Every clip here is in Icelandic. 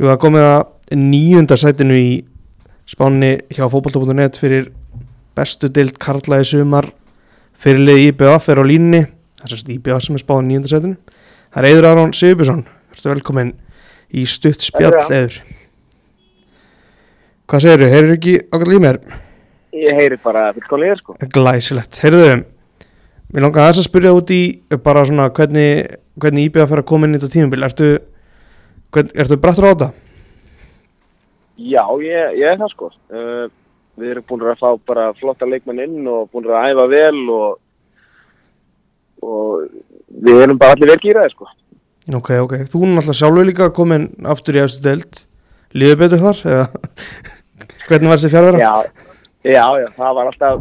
Jú, það komið að nýjunda sætinu í spánni hjá fótbolta.net fyrir bestu deild Karla í sumar. Fyrirlið IBF er á línni það sérst IBF sem er spáð nýjunda sætinu. Það er Eður Aron Sigurbjörnsson. Verður velkomin í stutt spjall Eður Hvað segir þau? Heyrðu ekki ákveðlega í mér? Ég heyri bara fullkonlega sko. Glæsilegt, heyrðu þau Mér langar þess að spyrja út í bara svona hvernig, hvernig IBF er að koma inn í þetta tímabil. Ertu, ertu brattur á þetta? Já, ég, ég er það sko uh, Við erum búin að fá bara flotta leikmenn inn og búin að æfa vel og, og við erum bara allir vel gýraði sko Ok, ok, þú er náttúrulega sjálfur líka komin aftur í eftir deild Líður betur þar? Eða? hvernig var þessi fjárvera? Já, já, já, það var alltaf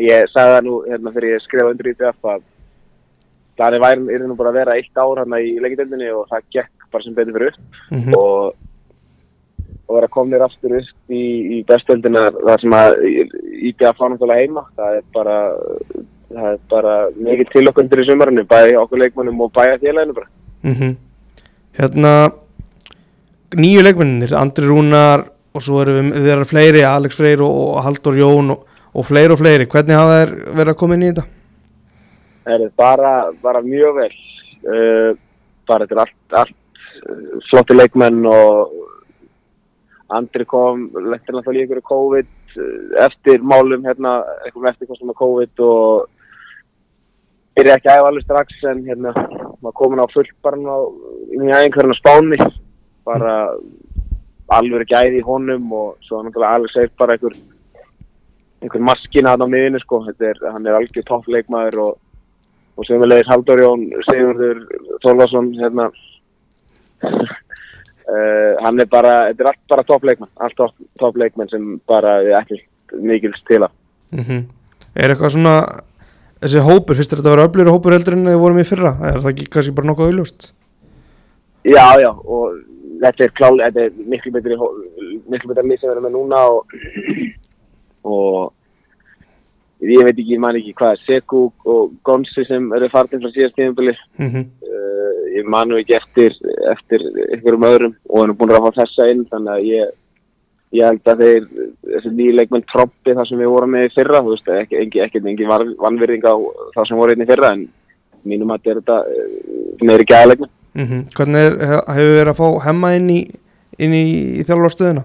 Ég sagði það nú hérna þegar ég skrifaði undir í DF að Þannig væri er nú bara að vera eitt ár hérna í leikindöndinni og það gekk bara sem betur fyrir. Upp Mm -hmm. og og vera komnir aftur upp í, í bestöldina þar sem að íbjöða frá náttúrulega heima. Það er bara það er bara mikið til okkur undir í sumarinu bæði okkur leikmannum og bæja félaginu bara. Mm Hérna nýju leikmennir, Andri Rúnar og svo erum við þeirra fleiri Alex Freyr og, Haldur Jón og, og fleiri og fleiri, hvernig hafa þeir verið að koma inn í þetta? Er bara, bara mjög vel. Uh, bara þetta er allt, allt uh, flotti leikmenn og Andri kom lettir náttúrulega í einhverju COVID uh, eftir málum hérna eitthvað eftir kostum með COVID og byrja ekki að æfa alveg strax en hérna maður komin á fullt bara í einhverjum spáni. Bara alveg ekki æði í honum og svo náttúrulega alveg segir bara einhver einhver maskina hann á miðinu sko. Er, hann er algjör toppleikmaður og og semulegis Haldur Jón Sigurður Þorvarsson hérna uh, hann er bara þetta er allt bara toppleikmenn allt topp toppleikmenn sem bara við ekki mikils til að Mm Er eitthvað svona þessi hópur, finnst þetta að vera öflur hópur heldur en við vorum í fyrra? Er það ekki kannski bara nokkuð auðljóst? já já og þetta er klálega þetta er miklu betri miklu betri lið sem við erum með núna og, og ég veit ekki, ég man ekki hvað Seku og Gonsi sem eru farnir frá síðast tíðanbili Mm -hmm. uh, ég manu ekki eftir eftir einhverjum öðrum og erum búin að fá þessa inn þannig að ég ég held að þeir, þessi nýja leikmenn trompi þar sem við vorum með í fyrra þú veist, ekki, ekki, ekki, ekki vanvirðing á það sem voru inn í fyrra en mínum að þetta uh, meiri gæðleikmenn Mm Hvernig er, he- hefur verið að fá hemma inn í, í, í þjálfarstöðuna?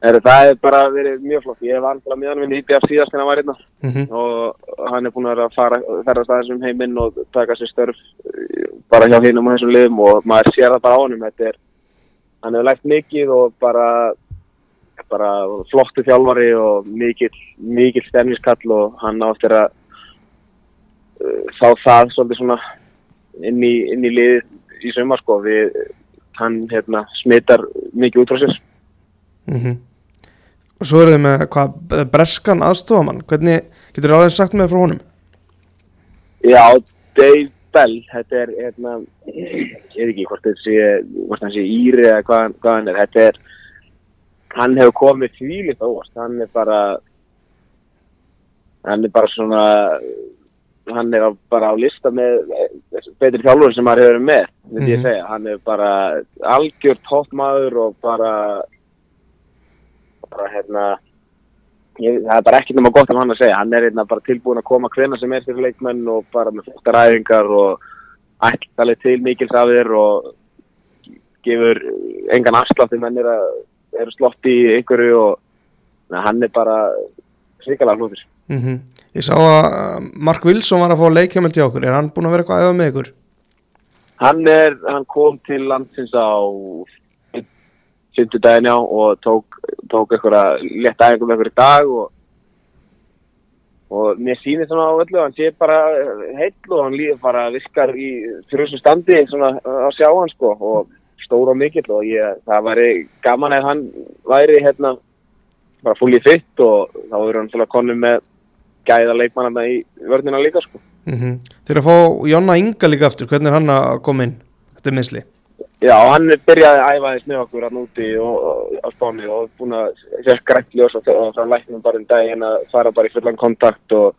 Er, það er bara verið mjög flott. Ég var alltaf með hann við IBF síðast en hann var hérna. Mm og hann er búin að fara ferðast aðeins um heiminn og taka sér störf uh, bara hjá hinum og þessum liðum. Og maður sér það bara á þetta er, hann hefur lægt mikið og bara bara flottu þjálfari og mikill mikill stemniskall og hann áttir að uh, fá það svolítið svona inn í, inn í lið í sumar sko. Við hann hérna smittar mikið út frá sér. -hmm. Og svo eru þið með hvað, breskan aðstofamann, hvernig getur þið alveg sagt með frá honum? Já, Dave Bell, þetta er, hérna, ég veit ekki hvort þetta sé, hvort hann sé Íri eða hvað, hann- hvað hann er, þetta er, hann hefur komið þvílitt óvast, hann er bara, hann er bara svona, hann er bara á lista með eh, betri þjálfur sem maður hefur með, myndi ég Mhm. segja, hann er bara algjör toppmaður og bara, bara hérna, ég, það er bara ekkert nema gott um hann að segja. Hann er hérna bara tilbúin að koma hvena sem er fyrir leikmenn og bara með flottar æfingar og ættalið til mikils af þér og gefur engan afslátt þegar menn er að eru slott í einhverju og na, hann er bara svikalega hlutur Mm Ég sá að Mark Wilson var að fá leikjamöld hjá okkur, er hann búinn að vera eitthvað að æfa með ykkur? hann er, hann kom til landsins á fimmtudaginn já og tók, tók einhverja létt æfingum einhverju dag og og mér sýnir svona á öllu hann sé bara heill og hann líður bara virkar í þrjusum standi svona að sjá hann sko og stór og mikill og ég, það væri gaman ef hann væri hérna bara fullið fitt og þá verður hann svona konum með gæða leikmannarna í vörnina líka sko Mm Þeir að fá Jonna Inga líka aftur, hvernig er hann að koma inn? Þetta er misli. Já, hann byrjaði að æfa þess með okkur hann úti á spáni og búin að sér ljós og, og það læknum bara um daginn að fara bara í fullan kontakt og,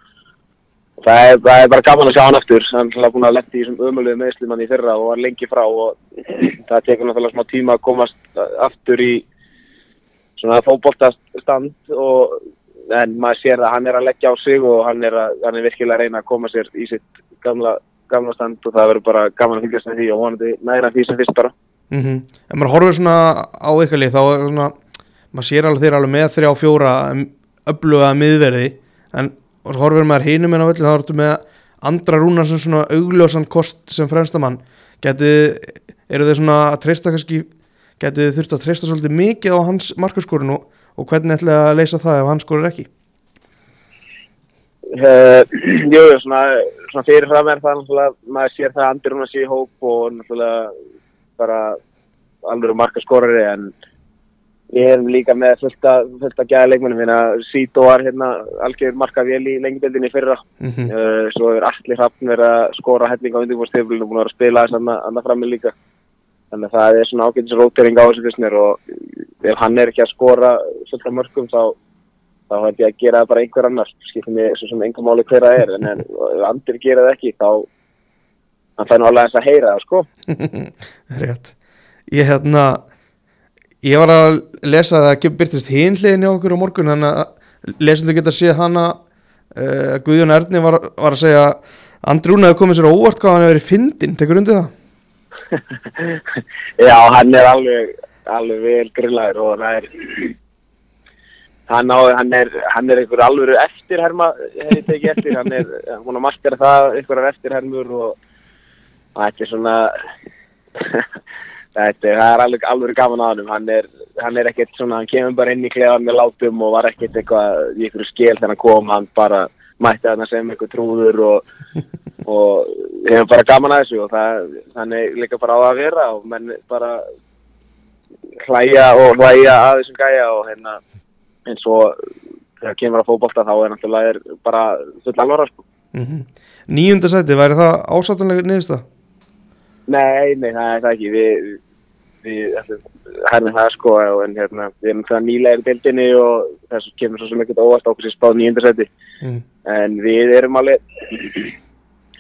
það er, það er bara gaman að sjá hann aftur. Hann er búin að lendi í þessum ömulegu meðslum hann í fyrra og var lengi frá og það tekur náttúrulega smá tíma að komast aftur í svona fótboltastand og en maður sér að hann er að leggja á sig og hann er, að, hann er virkilega að reyna að koma sér í sitt gamla, gamla stand og það verður bara gaman að fylgjast með því og vonandi næra því sem fyrst bara. Mm -hmm. ef maður horfir svona á ykkar lið þá er svona, maður sér alveg þeir alveg með þrjá fjóra öfluga miðverði en horfir maður hinum en á velli þá ertu með andra rúnar sem svona augljósan kost sem fremstamann getið, eru þeir svona að treysta kannski getið þurft að treysta svolítið mikið á hans markaskorinu og hvernig ætlaði að leysa það ef hann skorur ekki jú, svona, svona fyrir fram er það maður sér það andir hún að sé í hóp og náttúrulega bara alveg marka skorari en við erum líka með fullt að gæða leikmennum hérna Sító var hérna algjör marka vel í lengjabildinni fyrra. Mm -hmm. uh, svo er allir hrappn verið að skora helling á undirbúrstiflinu og búin að vera að spila þess annað frammi líka. Þannig að það er svona ágætis rótering á þessu fyrst mér og ef hann er ekki að skora fullt af mörgum þá þá hætti ég að gera það bara einhver annars skiptir mig svo sem einhver máli hver að er en ef andir gera það ekki þá hann fær nú alveg eins að heyra það sko Rétt Ég hérna ég var að lesa að það byrtist hinliðin hjá okkur á morgun þannig að lesendu geta séð hana uh, Guðjón Erni var, var að segja Andri Rúna hefur komið sér á óvart hvað hann hefur verið fyndin, tekur undir það? Já, hann er alveg alveg vel grillaður og það er hann, á, hann er hann er einhver alveg eftirherma hefði tekið eftir, hann er hún að markera það einhverjar eftirhermur og þetta er svona þetta er, er alveg, alveg gaman að hann hann er, hann er ekkert svona, hann kemur bara inn í klefa með látum og var ekkert eitthvað í einhverju skil þegar hann kom, hann bara mætti að hann sem einhver trúður og, og hefur bara gaman að þessu og það, þannig líka bara á að vera og menn bara hlæja og hlæja að þessum gæja og hérna eins og þegar kemur að fókbalta þá er náttúrulega er bara full alvara sko. Mm -hmm. Nýjunda sæti, væri það ásættanlega niðurst það? Nei, nei, það er það ekki við, við herðum það sko en hérna, við erum það nýlega í deildinni og þess kemur svo sem ekkert óvast okkur sem spáð nýjunda sæti Mm. en við erum alveg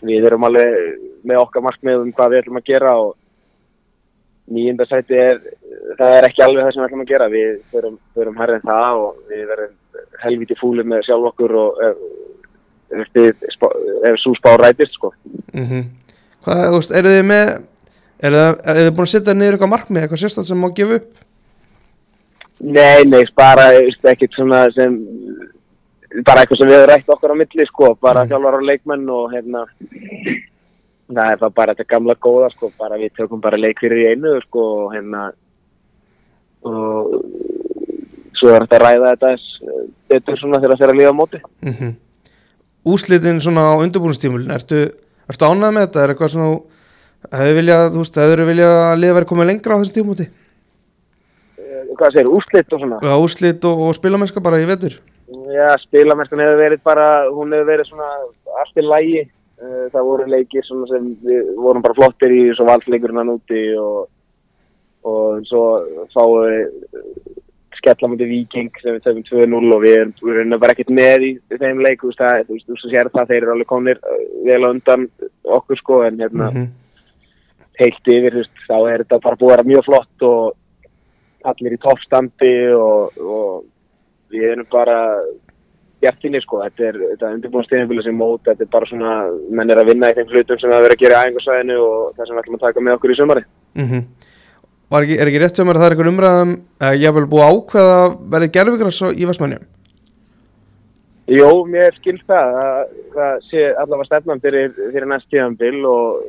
við erum alveg með okkar markmið um hvað við ætlum að gera og nýjunda sæti er það er ekki alveg það sem við ætlum að gera við förum, förum herðin það og við verðum helviti fúlið með sjálf okkur og ef, ef, ef, svo spá rætist sko Mm -hmm. Hvað, þú veist, eru þið með eru þið, eru þið búin að setja niður eitthvað markmið eitthvað sérstætt sem má gefa upp? Nei, nei, bara ekkert svona sem bara eitthvað sem við hefur rætt okkar á milli sko, bara Mm. þjálfar og leikmenn og hérna það er það bara þetta gamla góða sko, bara við tökum bara leik fyrir í einu sko hérna og svo er þetta að ræða þetta eh, betur svona þegar það fer að líða á móti Mm -hmm. Úslitin svona á undirbúinustímulin ertu, ertu ánægð með þetta? Er eitthvað svona hefur viljað, þú veist, hefur viljað að liða verið komið lengra á þessum tímúti? Eh, hvað segir, úrslit og svona Já, úslit og, og spilamennska bara í vetur Já, spilamennskan hefur verið bara, hún hefur verið svona allt í lægi. Það voru leikir sem við vorum bara flottir í svo valsleikurinn hann úti og, og svo fáum við skella mútið Viking sem við töfum 2-0 og við erum, bara ekkert með í, þeim leik, þú veist þú sér það, þeir eru alveg konir vel á undan okkur sko en hérna Mhm. heilt yfir, þú veist, þá er þetta bara búið að vera mjög flott og allir í toppstandi og, og við erum bara bjartinni sko, þetta er, er undirbúin stiðinfélag sem mót, þetta er bara svona menn er að vinna í þeim hlutum sem það verið að gera í æfingarsvæðinu og það sem við ætlum að taka með okkur í sumari Mm Var ekki, er ekki rétt mér að það er eitthvað umræðum að ég hef vel búið ákveða verði gerfigræs í Vestmannjum? Jó, mér skilst það að það sé allavega stefnan fyrir, fyrir næst tíðanbíl og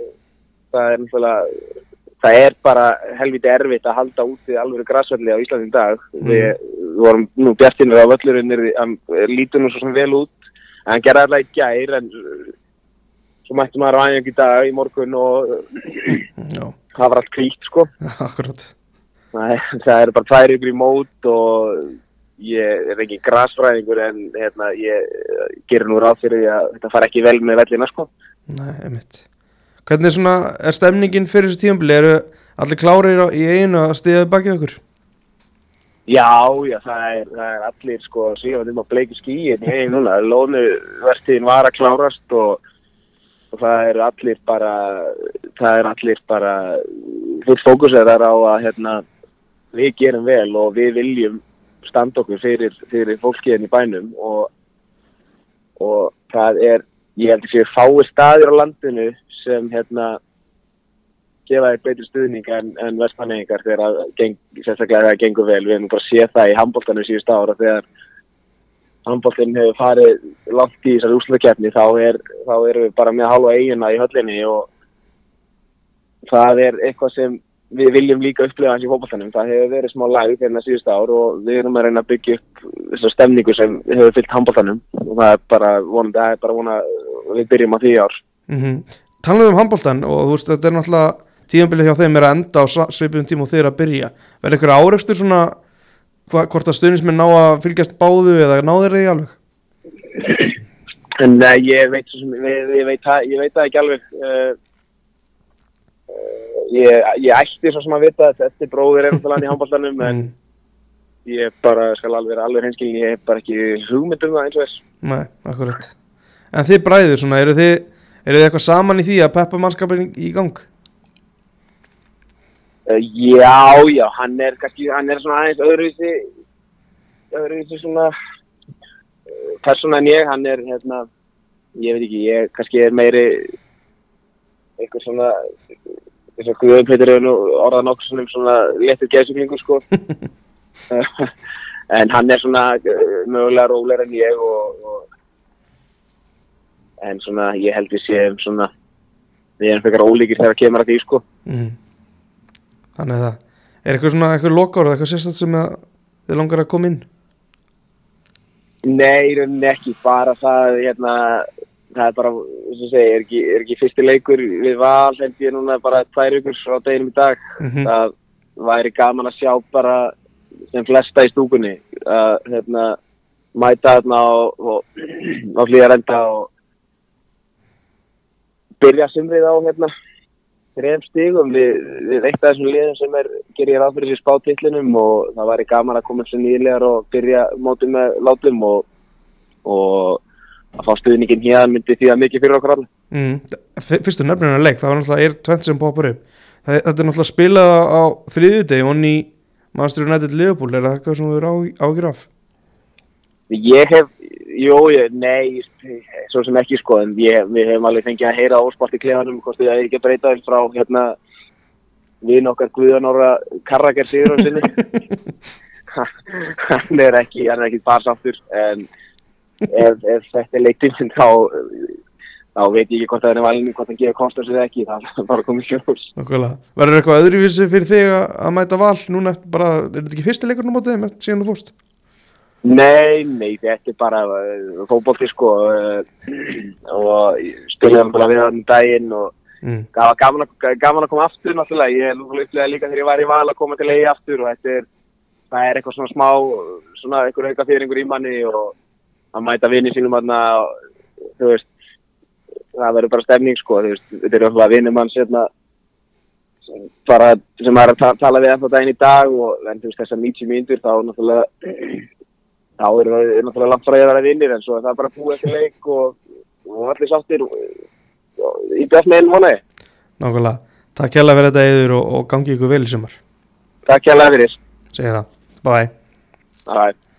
það er náttúrulega það er bara helviti erfitt að halda úti alveg græsvelli á Íslandi í dag. Mm. við, vorum nú bjartinir á völlurinnir hann lítur nú svo sem vel út. En hann gerði alltaf í gær en uh, svo mætti maður á í dag í morgun og uh, Já, það var allt kvíkt sko. Akkurat. Það er, bara tvær ykkur í mót og ég er ekki græsfræðingur en hérna, ég eh, gerir nú ráð fyrir því að þetta fara ekki vel með vellina sko. Nei, einmitt Hvernig er svona, er stemningin fyrir þessu tímabili? Eru allir klárir í einu að stiða baki okkur? Já, já, það er, það er allir sko, síðan um að bleiki skíin hei núna, lónuvertíðin var að klárast og, og það er allir bara það er allir bara fullt fókuserar á að hérna, við gerum vel og við viljum standa okkur fyrir, fyrir fólkiðin í bænum og, og það er, ég held að séu fái staðir á landinu sem hérna gefa þér betri stuðning en, en vestmanningar þegar að geng, sérstaklega það gengur vel. Við hefum bara séð það í handbóltanum síðust ára þegar handbóltin hefur farið langt í þessari úsluðkeppni þá, er, þá erum við bara með halva eigina í höllinni og það er eitthvað sem við viljum líka upplifa hans í fólkbóltanum. Það hefur verið smá lag hérna síðust ár og við erum að reyna að byggja upp þessar stemningu sem hefur fyllt handbóltanum og það er bara vonandi, það er bara vonað við byrjum á því ár. Mm -hmm. Talum um handbóltan og þú veist þetta er náttúrulega tímanbilið hjá þeim er að enda á svipum tíma og þeir að byrja. Verður ykkur áreikstur svona hva, hvort að stuðnismin ná að fylgjast báðu eða ná þeir í alveg? Nei, ég veit ég, ég ég veit það ekki alveg uh, uh, ég, ég ætti svo sem að vita að þetta er bróðir eftirlega í handbóltanum en mm. ég bara skal alveg vera alveg henskilin ég hef bara ekki hugmynd um það eins og þess Nei, akkurat. En þið bræður svona, eru þið, eru þið eitthvað saman í því að peppa mannskapin í gang? Uh, já, já, hann er kannski, hann er svona aðeins öðruvísi, öðruvísi svona uh, persóna en ég, hann er, hérna, ég veit ekki, ég kannski er meiri eitthvað svona, þess að Guðum Peitur hefur nú orðað nokkur svona svona léttur geðsuglingu, sko. en hann er svona mögulega róleir en ég og, og, en svona, ég held við séum svona, við erum fyrir ólíkir þegar það kemur að því, sko. Mm. Þannig að það er eitthvað svona eitthvað lokár eða eitthvað sérstaklega sem þið langar að koma inn? Nei, ekki, bara það hérna, það er bara, þess að segja, er ekki, er ekki fyrsti leikur við val, held ég núna bara tvær ykkur á deginum í dag, mm -hmm. það væri gaman að sjá bara sem flesta í stúkunni að hérna, mæta þarna og, og, og hlýja renda og byrja simrið á hérna þrejum stígum við, við eitt af þessum liðum sem er gerir ráð fyrir sér spáttillinum og það væri gaman að koma sem nýlegar og byrja mótið með látum og, og að fá stuðningin hérna myndi því að mikið fyrir okkur allir mm, Fyrstu nefnirna leik, það var náttúrulega er tvent sem poppar upp. Það, þetta er náttúrulega spilað á þriðudegi og onni Master United Liverpool, er það eitthvað sem þú eru ágjur af? Ég hef Jú, ég, nei, svo sem ekki sko, en ég, við hefum alveg fengið að heyra óspart í klefanum, hvort þið að ekki breyta þess frá hérna við nokkar Guðanóra Karraker Sigurðan sinni. hann er ekki, hann er ekki barsáttur, en ef, ef þetta er leiktinn þá, þá veit ég ekki hvort það er valinu, hvort hann gefa kostar sér ekki, það er bara komið sjálfs. Verður eitthvað öðruvísi fyrir þig að mæta val núna bara, er þetta ekki fyrstileikurinn á mótið þeim síðan þú fórst? Nei, nei, þetta er bara uh, fókbólti sko uh, og spilum bara við hann um daginn og mm. gaman, að, gaman að koma aftur náttúrulega, ég hef upplegað líka þegar ég var í val að koma til eigi aftur og þetta er, það er eitthvað svona smá, svona eitthvað auka fyrir einhver í manni og að mæta vinið sínum aðna, þú veist, það verður bara stefning sko, þú veist, þetta er alltaf vinið mann sérna bara sem er að tala við eftir daginn í dag og en þú veist þessar 90 mínútur þá náttúrulega þá erum við náttúrulega langt frá að vera vinnir en svo er það bara búið eftir leik og, og allir sáttir í best með einn vonaði Nákvæmlega, takk hjálpa fyrir þetta eður og, og gangi ykkur vel í sumar. Takk hjálpa fyrir. Segir það, bye Bye